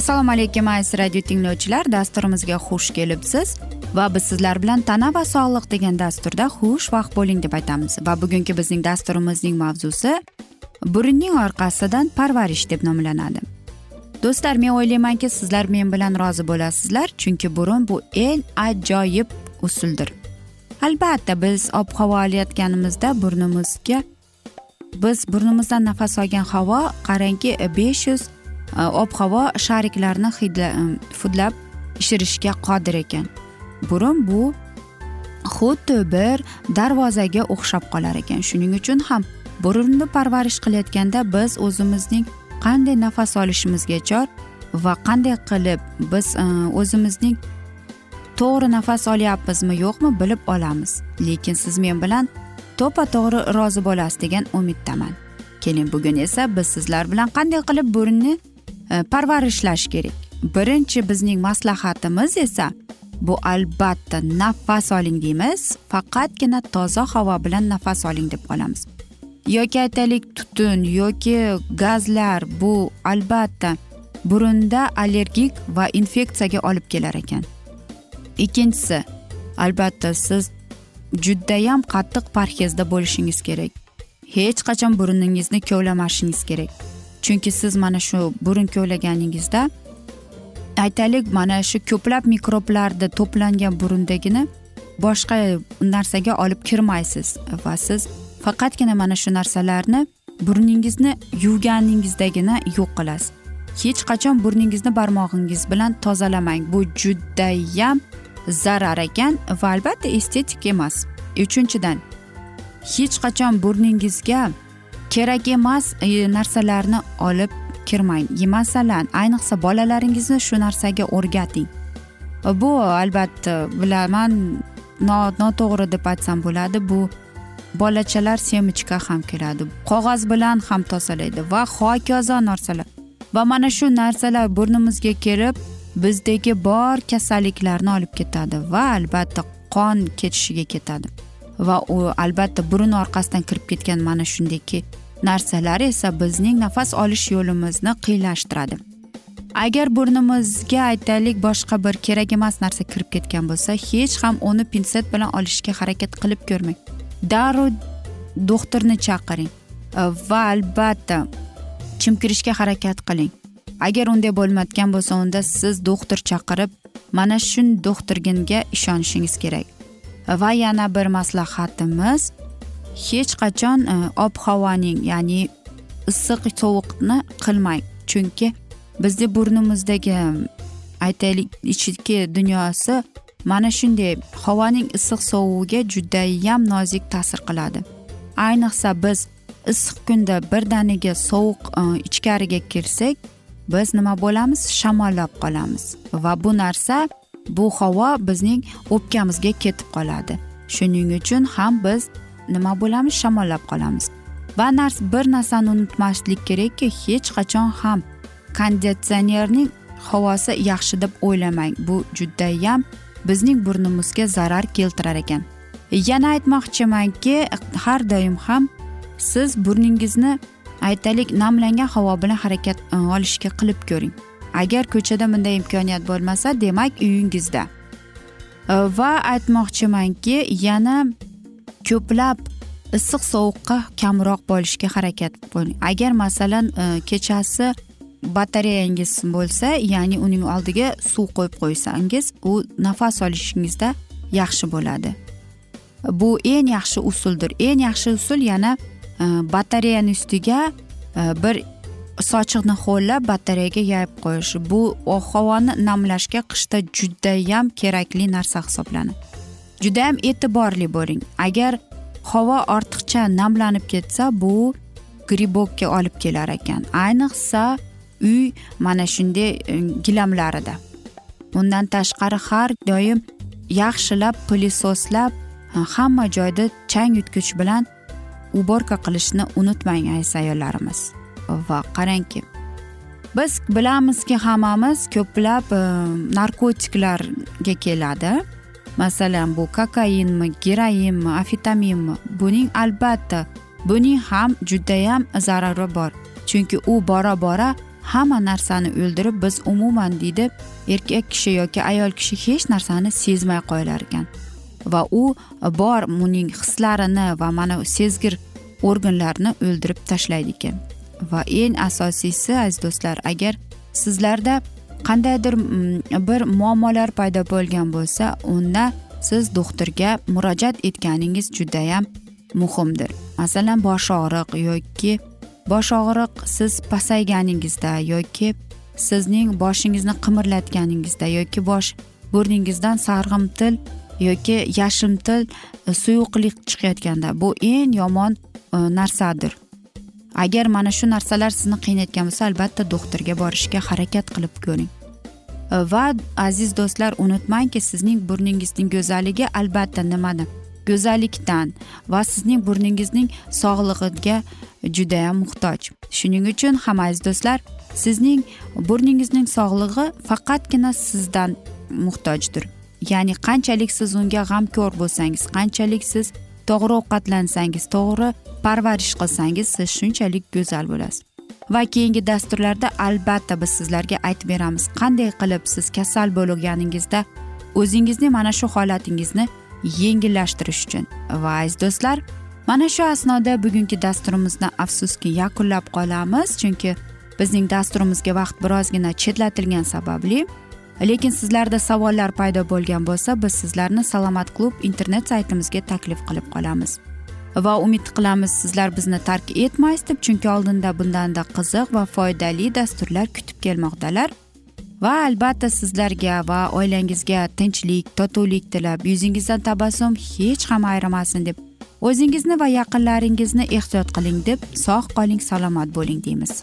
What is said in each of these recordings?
assalomu alaykum aziz radio tinglovchilar. Dasturimizga xush kelibsiz. Va biz sizlar bilan tana va sog'liq degan dasturda xush vaqt bo'ling deb aytamiz. Va bugungi bizning dasturimizning mavzusi burunning orqasidan parvarish deb nomlanadi. Do'stlar men o'ylaymanki sizlar men bilan rozi bo'lasizlar chunki burun bu eng ajoyib usuldir. Albatta biz ob havo olayotganimizda burnimizga biz burnimizdan nafas olgan havo qarangki besh yuz e, Э, ob havo shariklarini hidla e, ishirishga qodir ekan. Burun bu xuddi bir darvozaga o'xshab qolar ekan. Shuning uchun ham burunni parvarish qilayotganda biz o'zimizning qanday nafas olishimizga chor va qanday qilib biz o'zimizning to'g'ri nafas olyapmizmi yo'qmi bilib olamiz. Lekin siz men bilan to'ppa to'g'ri rozi bo'lasiz degan umiddaman. Keling bugun esa biz sizlar bilan qanday qilib burunni E, parvarishlash kerak. Birinchi bizning maslahatimiz esa bu albatta nafas oling deymiz faqatgina toza havo bilan nafas oling deb qolamiz. Yoki aytaylik tutun yoki gazlar bu albatta burunda allergik va infeksiyaga olib kelar ekan. Ikkinchisi albatta siz judayam qattiq parhezda bo'lishingiz kerak. Hech qachon burningizni kovlamashingiz kerak. Chunki siz mana shu burun kovlaganingizda aytaylik mana shu ko'plab mikroblarni to'plangan burundagini boshqa narsaga olib kirmaysiz va siz faqatgina mana shu narsalarni burningizni yuvganingizdagina yo'q qilasiz. Hech qachon burningizni barmog'ingiz bilan tozalamang. Bu judayam zarar ekan va albatta estetik emas. Uchinchidan hech qachon burningizga kerak emas e, narsalarni olib kirmang. Masalan ayniqsa bolalaringizni shu narsaga o'rgating. E, bu albatta bilaman noto'g'ri deb aytsam bo'ladi. Bu bolachalar semichka ham keladi. Qog'oz bilan ham tozalaydi va hokazo narsalar. Va mana shu narsalar burnimizga kelib bizdagi bor kasalliklarni olib ketadi va albatta qon ketishiga ketadi. Va u albatta burun orqasidan kirib ketgan mana shundayki narsalar esa bizning nafas olish yo'limizni qiyinlashtiradi. Agar burnimizga aytaylik boshqa bir kerak emas narsa kirib ketgan bo'lsa hech ham uni pinset bilan olishga harakat qilib ko'rmang. Darrov doktorni chaqiring e, va albatta chimkirishga harakat qiling. Agar unday bo'lmayotgan bo'lsa unda siz doktor chaqirib mana shu doktorginga ishonishingiz kerak. Va yana bir maslahatimiz hech qachon e, ob havoning ya'ni issiq sovuqni qilmang chunki bizni burnimizdagi aytaylik ichki dunyosi mana shunday havoning issiq sovuviga judayam nozik ta'sir qiladi. Ayniqsa biz issiq kunda birdaniga sovuq e, ichkariga kirsak biz nima bo'lamiz? Shamollab qolamiz. Va bu narsa bu havo bizning o'pkamizga ketib qoladi. Shuning uchun ham biz nima bo'lamiz? Shamollab qolamiz. Va nars bir narsani unutmaslik kerakki hech qachon ham konditsionerning havosi yaxshi deb o'ylamang. Bu judayam bizning burnimizga zarar keltirar ekan. Yana aytmoqchimanki har doim ham siz burningizni aytaylik namlangan havo bilan harakat e, olishga qilib ko'ring. Agar ko'chada bunday imkoniyat bo'lmasa demak uyingizda. E, va aytmoqchimanki yana ko'plab issiq sovuqqa kamroq bo'lishga harakat qiling agar masalan e, kechasi batareyangiz bo'lsa ya'ni uning oldiga suv qo'yib qo'ysangiz u nafas olishingizda yaxshi bo'ladi. Bu eng yaxshi usuldir. Eng yaxshi usul yana e, batareyani ustiga e, bir sochiqni ho'llab batareyaga yayib qo'yish. Bu havoni namlashga qishda judayam kerakli narsa hisoblanadi. Judayam e'tiborli bo'ling. Agar havo ortiqcha namlanib ketsa bu gribokka olib kelar ekan. Ayniqsa uy mana shunday e, gilamlarida. Undan tashqari har doim yaxshilab pilisoslab e, hamma joyda chang yutgich bilan uborka qilishni unutmang aziz ayollarimiz va qarangki biz bilamizki hammamiz ko'plab e, narkotiklarga keladi. Masalan bu kokainmi geroinmi afetaminmi buning albatta buning ham judayam zarari bor. Chunki u bora bora hamma narsani o'ldirib biz umuman deydi erkak kishi yoki ayol kishi hech narsani sezmay qo'yar ekan. Va u bor uning hislarini va mana sezgir organlarni o'ldirib tashlaydi ekan. Va eng asosiysi aziz do'stlar agar sizlarda qandaydir mm, bir muammolar paydo bo'lgan bo'lsa unda siz doktorga murojaat etganingiz judayam muhimdir. Masalan bosh og'riq yoki bosh og'riq siz pasayganingizda yoki sizning boshingizni qimirlatganingizda yoki bosh burningizdan sarg'imtil yoki yashimtil e, suyuqlik chiqayotganda bu eng yomon e, narsadir. Agar mana shu narsalar sizni qiynayotgan bo'lsa albatta doktorga borishga harakat qilib ko'ring. Va aziz do'stlar unutmangki sizning burningizning go'zalligi albatta nimani? Go'zallikdan va sizning burningizning sog'lig'iga judayam muhtoj. Shuning uchun ham aziz do'stlar sizning burningizning sog'lig'i faqatgina sizdan muhtojdir. Ya'ni qanchalik siz unga g'amko'r bo'lsangiz qanchalik siz to'g'ri ovqatlansangiz to'g'ri parvarish qilsangiz siz shunchalik go'zal bo'lasiz. Va keyingi dasturlarda albatta biz sizlarga aytib beramiz qanday qilib siz kasal bo'lganingizda o'zingizni mana shu holatingizni yengillashtirish uchun. Va aziz do'stlar mana shu asnoda bugungi dasturimizni afsuski yakunlab qolamiz chunki bizning dasturimizga vaqt birozgina chetlatilgani sababli lekin sizlarda savollar paydo bo'lgan bo'lsa biz sizlarni salomat klub internet saytimizga taklif qilib qolamiz. Va umid qilamiz sizlar bizni tark etmaysiz deb chunki oldinda bundanda qiziq va foydali dasturlar kutib kelmoqdalar. Va albatta sizlarga va oilangizga tinchlik totuvlik tilab yuzingizdan tabassum hech ham ayrimasin deb o'zingizni va yaqinlaringizni ehtiyot qiling deb sog' qoling salomat bo'ling deymiz.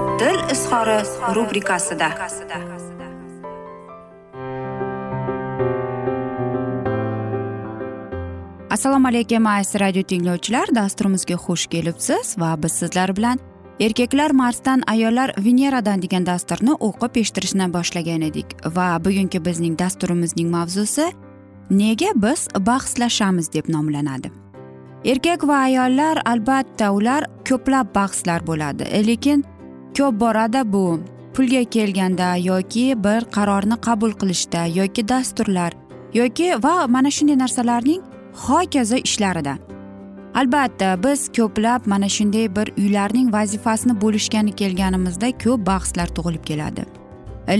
izhori rubrikasida. Assalomu alaykum aziz radio tinglovchilar. Dasturimizga xush kelibsiz va biz sizlar bilan erkaklar marsdan ayollar veneradan degan dasturni o'qib eshittirishni boshlagan edik. Va bugungi bizning dasturimizning mavzusi nega biz bahslashamiz deb nomlanadi. Erkak va ayollar albatta ular ko'plab bahslar bo'ladi lekin ko'p borada bu. Pulga kelganda yoki bir qarorni qabul qilishda yoki dasturlar yoki va mana shunday narsalarning hokazo ishlarida. Albatta biz ko'plab mana shunday bir uylarning vazifasini bo'lishgani kelganimizda ko'p bahslar tug'ilib keladi.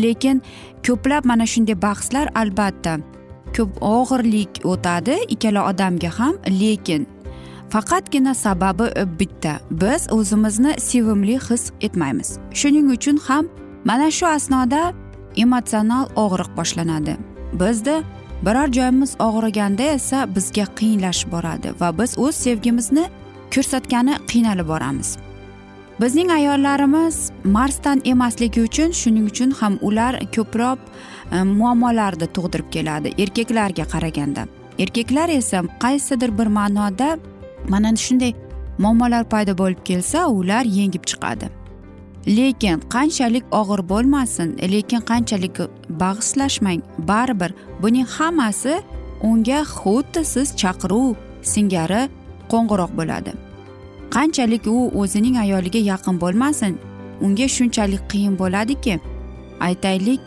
Lekin ko'plab mana shunday bahslar albatta ko'p og'irlik o'tadi ikkala odamga ham lekin faqatgina sababi e, bitta. Biz o'zimizni sevimli his etmaymiz. Shuning uchun ham mana shu asnoda emotsional og'riq boshlanadi. Bizda biror joyimiz og'riganda esa bizga qiyinlashib boradi va biz o'z sevgimizni ko'rsatgani qiynalib boramiz. Bizning ayollarimiz marsdan emasligi uchun shuning uchun ham ular ko'proq e, muammolarni tug'dirib keladi erkaklarga qaraganda. Erkaklar esa qaysidir bir ma'noda mana shunday muammolar paydo bo'lib kelsa ular yengib chiqadi. Lekin qanchalik og'ir bo'lmasin lekin qanchalik bag'ishlashmang. Baribir buning hammasi unga xuddi siz chaqiruv singari qo'ng'iroq bo'ladi. Qanchalik u o'zining ayoliga yaqin bo'lmasin unga shunchalik qiyin bo'ladiki. Aytaylik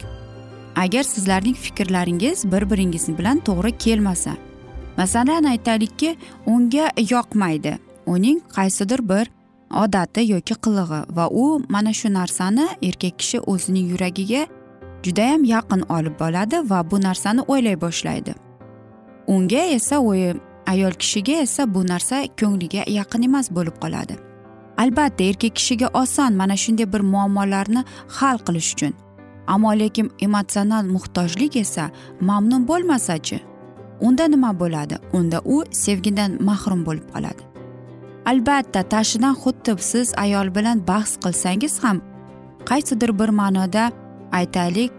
agar sizlarning fikrlaringiz bir biringiz bilan to'g'ri kelmasa masalan aytaylikki unga yoqmaydi. Uning qaysidir bir odati yoki qilig'i va u mana shu narsani erkak kishi o'zining yuragiga judayam yaqin olib boradi va bu narsani o'ylay boshlaydi. Unga esa o'yi ayol kishiga esa bu narsa ko'ngliga yaqin emas bo'lib qoladi. Albatta erkak kishiga oson mana shunday bir muammolarni hal qilish uchun. Ammo lekin emotsional muhtojlik esa mamnun bo'lmasachi? Unda nima bo'ladi? Unda u sevgidan mahrum bo'lib qoladi. Albatta tashidan xuddi siz ayol bilan bahs qilsangiz ham qaysidir bir ma'noda aytaylik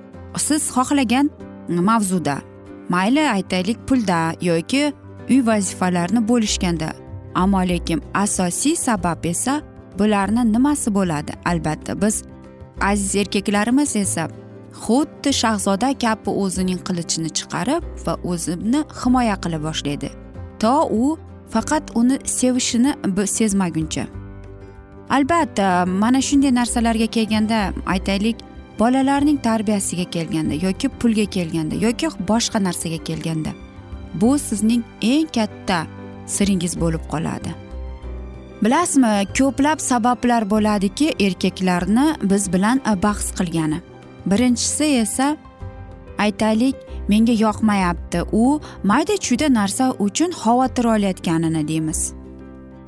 siz xohlagan mavzuda mayli aytaylik pulda yoki uy vazifalarini bo'lishganda. Ammo lekin asosiy sabab esa bularni nimasi bo'ladi? Albatta biz aziz erkaklarimiz esa xuddi shahzoda kabi o'zining qilichini chiqarib va o'zini himoya qila boshlaydi to u faqat uni sevishini sezmaguncha. Albatta mana shunday narsalarga kelganda aytaylik bolalarning tarbiyasiga kelganda yoki pulga kelganda yoki boshqa narsaga kelganda bu sizning eng katta siringiz bo'lib qoladi. Bilasizmi ko'plab sabablar bo'ladiki erkaklarni biz bilan bahs qilgani. Birinchisi esa aytaylik menga yoqmayapti. U mayda chuyda narsa uchun xavotir olayotganini deymiz.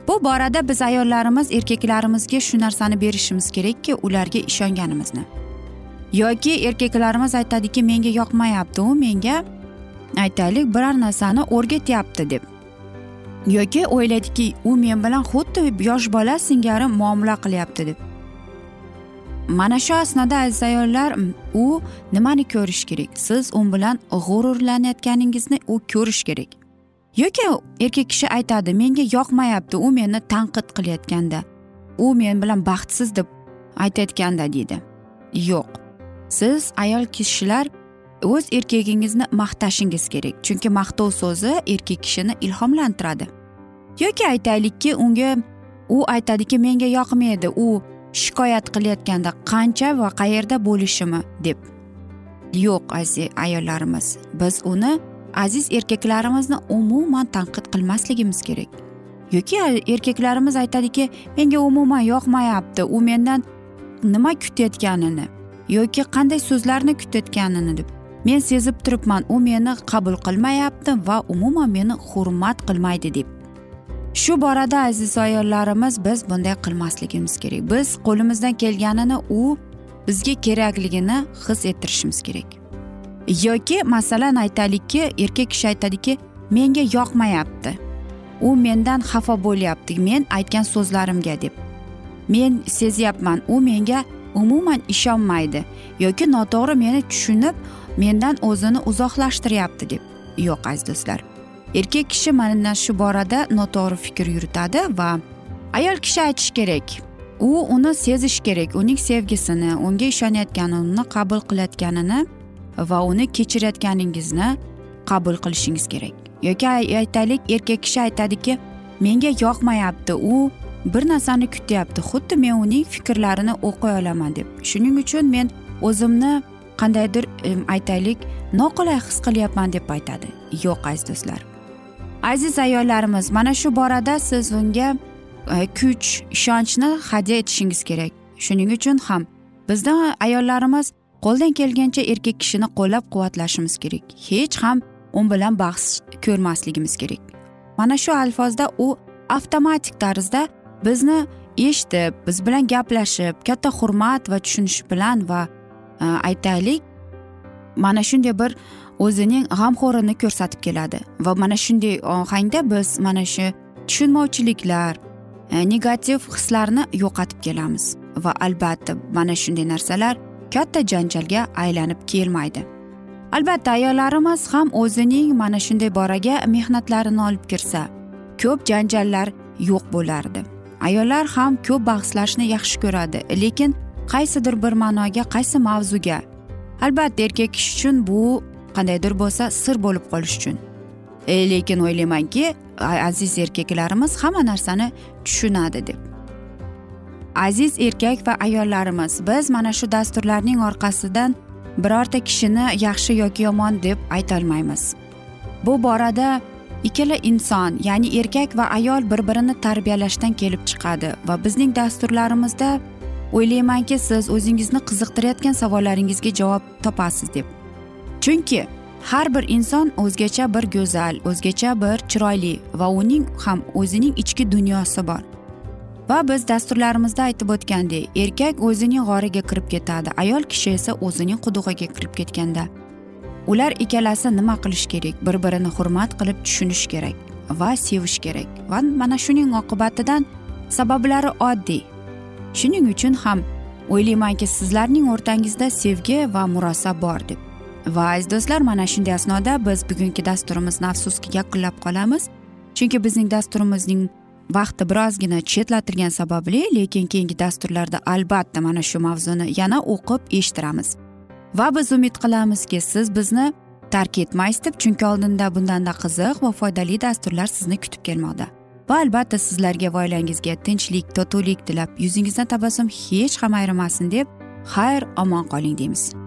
Bu borada biz ayollarimiz erkaklarimizga shu narsani berishimiz kerakki ularga ishonganimizni. Yoki erkaklarimiz aytadiki menga yoqmayapti u menga aytaylik biror narsani o'rgatyapti deb. Yoki o'ylaydiki u men bilan xuddi yosh bola singari muomala qilyapti deb. Mana shu asnoda aziz ayollar u nimani ko'rish kerak? Siz u bilan g'ururlanayotganingizni u ko'rish kerak. Yoki erkak kishi aytadi menga yoqmayapti u meni tanqid qilayotganda u men bilan baxtsiz deb aytayotganda deydi. Yo'q. Siz ayol kishilar o'z erkagingizni maqtashingiz kerak. Chunki maqtov so'zi erkak kishini ilhomlantiradi. Yoki aytaylikki unga u aytadiki menga yoqmaydi u shikoyat qilayotganda qancha va qayerda bo'lishimi deb. Yo'q aziz ayollarimiz biz uni aziz erkaklarimizni umuman tanqid qilmasligimiz kerak. Yoki erkaklarimiz aytadiki menga umuman yoqmayapti u mendan nima kutayotganini yoki qanday so'zlarni kutayotganini deb. Men sezib turibman u meni qabul qilmayapti va umuman meni hurmat qilmaydi deb. Shu borada aziz ayollarimiz biz bunday qilmasligimiz kerak. Biz qo'limizdan kelganini u bizga kerakligini his ettirishimiz kerak. Yoki masalan aytaylikki erkak kishi aytadiki menga yoqmayapti. U mendan xafa bo'lyapti men aytgan so'zlarimga deb. Men sezyapman u menga umuman ishonmaydi yoki noto'g'ri meni tushunib mendan o'zini uzoqlashtiryapti deb. Yo'q aziz do'stlar. Erkak kishi mana shu borada noto'g'ri fikr yuritadi va ayol kishi aytishi kerak. U uni sezish kerak uning sevgisini unga ishonayotganini uni qabul qilayotganini va uni kechirayotganingizni qabul qilishingiz kerak. Yoki aytaylik erkak kishi aytadiki menga yoqmayapti u bir narsani kutyapti xuddi men uning fikrlarini o'qiy olaman deb. Shuning uchun men o'zimni qandaydir aytaylik noqulay his qilyapman deb aytadi. Yo'q aziz do'stlar. Aziz ayollarimiz mana shu borada siz unga e, kuch ishonchni hadya etishingiz kerak. Shuning uchun ham bizda ayollarimiz qo'ldan kelgancha erkak kishini qo'llab quvvatlashimiz kerak. Hech ham u bilan bahs ko'rmasligimiz kerak. Mana shu alfozda u avtomatik tarzda bizni eshitib biz bilan gaplashib katta hurmat va tushunish bilan va e, aytaylik. Mana shunday bir o'zining g'amxo'rini ko'rsatib keladi. Va mana shunday ohangda biz mana shu tushunmovchiliklar e, negativ hislarni yo'qotib kelamiz. Va albatta mana shunday narsalar katta janjalga aylanib kelmaydi. Albatta ayollarimiz ham o'zining mana shunday boraga mehnatlarini olib kirsa ko'p janjallar yo'q bo'lardi. Ayollar ham ko'p bahslashni yaxshi ko'radi lekin qaysidir bir ma'noga qaysi mavzuga. Albatta erkak kishi uchun bu qandaydir bo'lsa sir bo'lib qolish uchun. E, lekin o'ylaymanki aziz erkaklarimiz hamma narsani tushunadi deb. Aziz erkak va ayollarimiz biz mana shu dasturlarning orqasidan birorta kishini yaxshi yoki yomon deb aytolmaymiz. Bu borada ikkala inson ya'ni erkak va ayol bir birini tarbiyalashdan kelib chiqadi va bizning dasturlarimizda o'ylaymanki siz o'zingizni qiziqtirayotgan savollaringizga javob topasiz deb. Chunki har bir inson o'zgacha bir go'zal o'zgacha bir chiroyli va uning ham o'zining ichki dunyosi bor. Va biz dasturlarimizda aytib o'tgandek erkak o'zining g'origa kirib ketadi ayol kishi esa o'zining qudug'iga kirib ketganda. Ular ikkalasi nima qilish kerak? Bir birini hurmat qilib tushunish kerak va sevish kerak. Va mana shuning oqibatidan sabablari oddiy. Shuning uchun ham o'ylaymanki sizlarning o'rtangizda sevgi va murosa bor deb va aziz do'stlar mana shunday asnoda biz bugungi dasturimizni afsuski yakunlab qolamiz. Chunki bizning dasturimizning vaqti birozgina chetlatilgani sababli lekin keyingi dasturlarda albatta mana shu mavzuni yana o'qib eshittiramiz. Va biz umid qilamizki siz bizni tark etmaysiz deb chunki oldinda bundanda qiziq va foydali dasturlar sizni kutib kelmoqda. Va albatta sizlarga va oilangizga tinchlik totuvlik tilab yuzingizdan tabassum hech ham ayrimasin deb xayr omon qoling deymiz.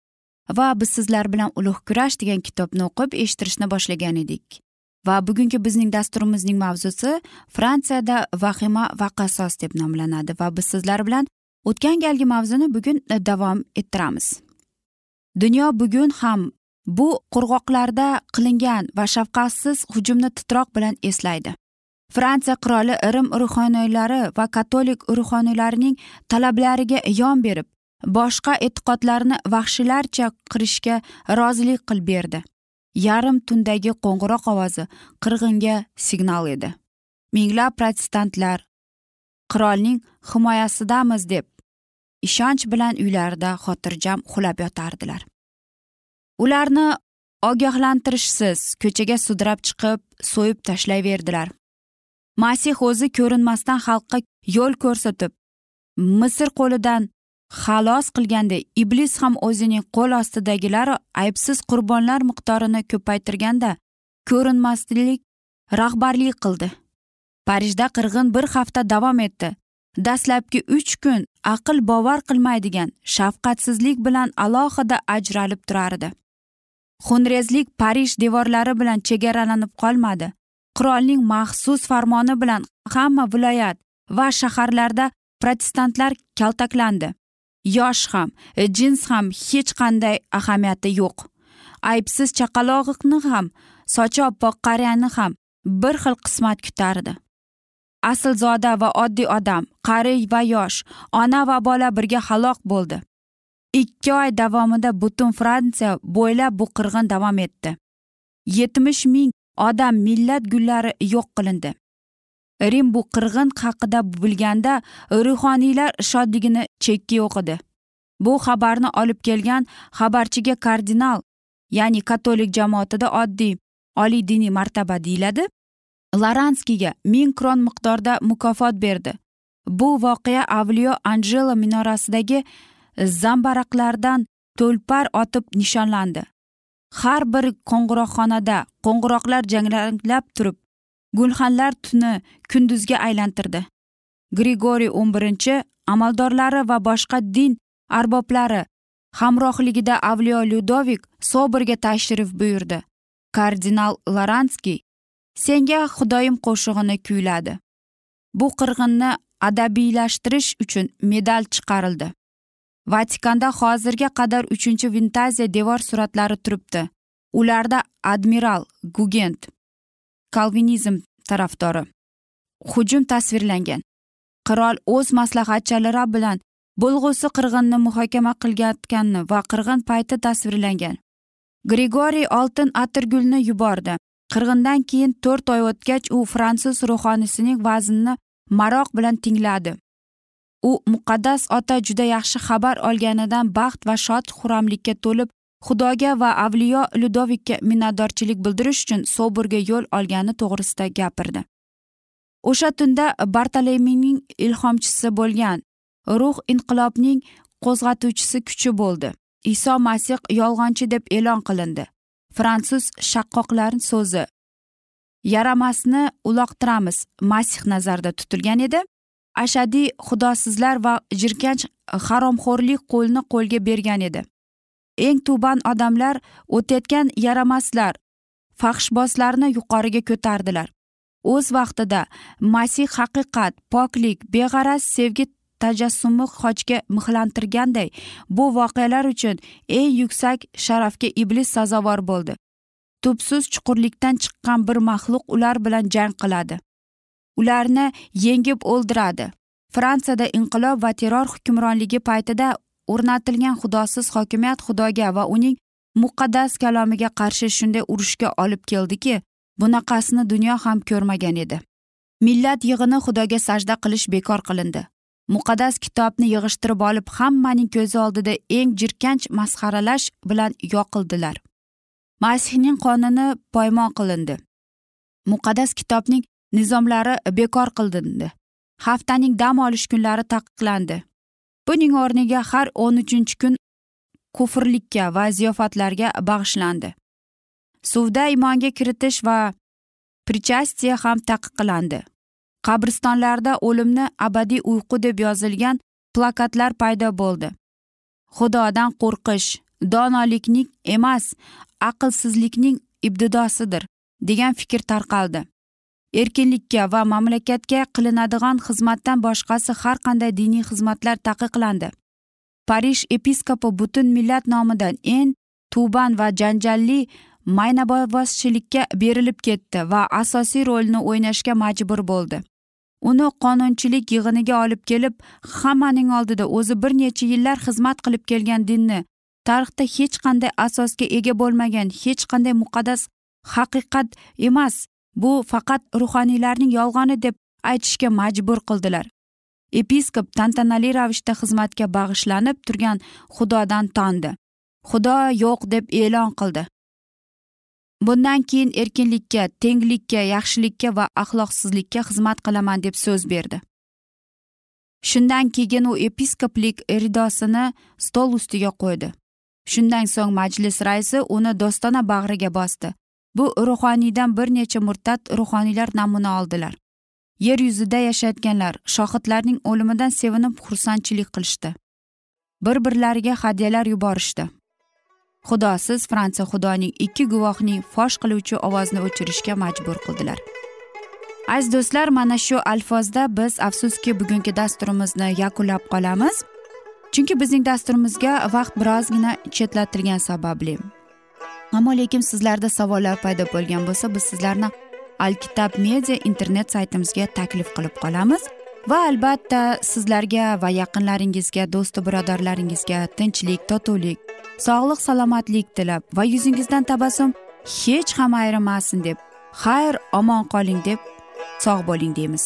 Va biz sizlar bilan ulug' kurash degan kitobni o'qib eshittirishni boshlagan edik. Va bugungi bizning dasturimizning mavzusi fransiyada vahima va qasos deb nomlanadi va biz sizlar bilan o'tgan galgi mavzuni bugun e, davom ettiramiz. Dunyo bugun ham bu qurg'oqlarda qilingan va shafqatsiz hujumni titroq bilan eslaydi. Fransiya qiroli rim ruhoniylari va katolik ruhoniylarining talablariga yon berib boshqa e'tiqodlarni vahshiylarcha qirishga rozilik qilib berdi. Yarim tundagi qo'ng'iroq ovozi qirg'inga signal edi. Minglab protestantlar qirolning himoyasidamiz deb ishonch bilan uylarida xotirjam uxlab yotardilar. Ularni ogohlantirishsiz ko'chaga sudrab chiqib so'yib tashlayverdilar masih o'zi ko'rinmasdan xalqqa yo'l ko'rsatib misr qo'lidan xalos qilganda iblis ham o'zining qo'l ostidagilar aybsiz qurbonlar miqdorini ko'paytirganda ko'rinmaslik rahbarlik qildi. Parijda qirg'in bir hafta davom etdi. Dastlabki uch kun aql bovar qilmaydigan shafqatsizlik bilan alohida ajralib turardi. Xunrezlik parij devorlari bilan chegaralanib qolmadi. Qirolning maxsus farmoni bilan hamma viloyat va shaharlarda protestantlar kaltaklandi. Yosh ham e, jins ham hech qanday ahamiyati yo'q. Aybsiz chaqalog'iqni ham sochi oppoq qariyani ham bir xil qismat kutardi. Aslzoda va oddiy odam qari va yosh ona va bola birga halok bo'ldi. Ikki oy davomida butun fransiya bo'ylab bu qirg'in davom etdi. Yetmish ming odam millat gullari yo'q qilindi. Rim bu qirg'in haqida bilganda ruhoniylar shodligini chekki yo'q edi bu xabarni olib kelgan xabarchiga kardinal ya'ni katolik jamoatida oddiy oliy diniy martaba deyiladi laranskiyga ming kron miqdorda mukofot berdi. Bu voqea avliyo anjelo minorasidagi zambaraqlardan to'lpar otib nishonlandi. Har bir qo'ng'iroqxonada qo'ng'iroqlar jangranglab turib gulxanlar tuni kunduzga aylantirdi. Grigoriy o'n birinchi amaldorlari va boshqa din arboblari hamrohligida avliyo lyudovik sobirga tashrif buyurdi. Kardinal laranskiy senga xudoyim qo'shig'ini kuyladi. Bu qirg'inni adabiylashtirish uchun medal chiqarildi. Vatikanda hozirga qadar uchinchi vintaziya devor suratlari turibdi. Ularda admiral gugent kalvinizm tarafdori. Hujum tasvirlangan. Qirol o'z maslahatchilari bilan bo'lg'usi qirg'inni muhokama qilayotganini va qirg'in payti tasvirlangan. Grigoriy oltin atirgulni yubordi. Qirg'indan keyin to'rt oy o'tgach u fransuz ruhoniysining vaznini maroq bilan tingladi. U muqaddas ota juda yaxshi xabar olganidan baxt va shod xuramlikka to'lib xudoga va avliyo ludovikka minnatdorchilik bildirish uchun soburga yo'l olgani to'g'risida gapirdi. O'sha tunda bartolemining ilhomchisi bo'lgan ruh inqilobning qo'zg'atuvchisi kuchi bo'ldi. Iso masih yolg'onchi deb e'lon qilindi. Fransuz shaqqoqlarni so'zi. Yaramasni uloqtiramiz masih nazarda tutilgan edi. Ashadiy xudosizlar va jirkanch haromxo'rlik qo'lni qo'lga bergan edi. Eng tuban odamlar o'tayotgan yaramaslar fahshbozlarni yuqoriga ko'tardilar. O'z vaqtida masih haqiqat poklik beg'araz sevgi tajassumi xochga mixlantirganday bu voqealar uchun eng yuksak sharafga iblis sazovor bo'ldi. Tubsiz chuqurlikdan chiqqan bir maxluq ular bilan jang qiladi. Ularni yengib o'ldiradi. Fransiyada inqilob va terror hukmronligi paytida o'rnatilgan xudosiz hokimiyat xudoga va uning muqaddas kalomiga qarshi shunday urushga olib keldiki bunaqasini dunyo ham ko'rmagan edi. Millat yig'ini xudoga sajda qilish bekor qilindi. Muqaddas kitobni yig'ishtirib olib hammaning ko'zi oldida eng jirkanch masxaralash bilan yoqildilar. Masihning qonini poymon qilindi. Muqaddas kitobning nizomlari bekor qilindi. Haftaning dam olish kunlari taqiqlandi. Buning o'rniga har o'n uchinchi kun kufrlikka va ziyofatlarga bag'ishlandi. Suvda imonga kiritish va prichastiya ham taqiqlandi. Qabristonlarda o'limni abadiy uyqu deb yozilgan plakatlar paydo bo'ldi. Xudodan qo'rqish donolikning emas aqlsizlikning ibtidosidir degan fikr tarqaldi. Erkinlikka va mamlakatga qilinadigan xizmatdan boshqasi har qanday diniy xizmatlar taqiqlandi. Parij episkopi butun millat nomidan eng tuban va janjalli maynabozchilikka berilib ketdi va asosiy rolni o'ynashga majbur bo'ldi. Uni qonunchilik yig'iniga olib kelib hammaning oldida o'zi bir necha yillar xizmat qilib kelgan dinni tarixda hech qanday asosga ega bo'lmagan hech qanday muqaddas haqiqat emas bu faqat ruhoniylarning yolg'oni deb aytishga majbur qildilar. Episkop tantanali ravishda xizmatga bag'ishlanib turgan xudodan tondi. Xudo yo'q deb e'lon qildi. Bundan keyin erkinlikka tenglikka yaxshilikka va axloqsizlikka xizmat qilaman deb so'z berdi. Shundan keyin u episkoplik ridosini stol ustiga qo'ydi. Shundan so'ng majlis raisi uni do'stona bag'riga bosdi. Bu ruhoniydan bir necha murtad ruhoniylar namuna oldilar. Yer yuzida yashayotganlar shohidlarning o'limidan sevinib xursandchilik qilishdi. Bir birlariga hadyalar yuborishdi. Xudosiz fransiya xudoning ikki guvohning fosh qiluvchi ovozni o'chirishga majbur qildilar. Aziz do'stlar mana shu alfozda biz afsuski bugungi dasturimizni yakunlab qolamiz. Chunki bizning dasturimizga vaqt birozgina chetlatilgani sababli. Ammo lekin sizlarda savollar paydo bo'lgan bo'lsa biz sizlarni alkitab media internet saytimizga taklif qilib qolamiz. Va albatta sizlarga va yaqinlaringizga do'stu birodarlaringizga tinchlik totuvlik sog'lik salomatlik tilab va yuzingizdan tabassum hech ham ayrimasin deb xayr omon qoling deb sog' bo'ling deymiz.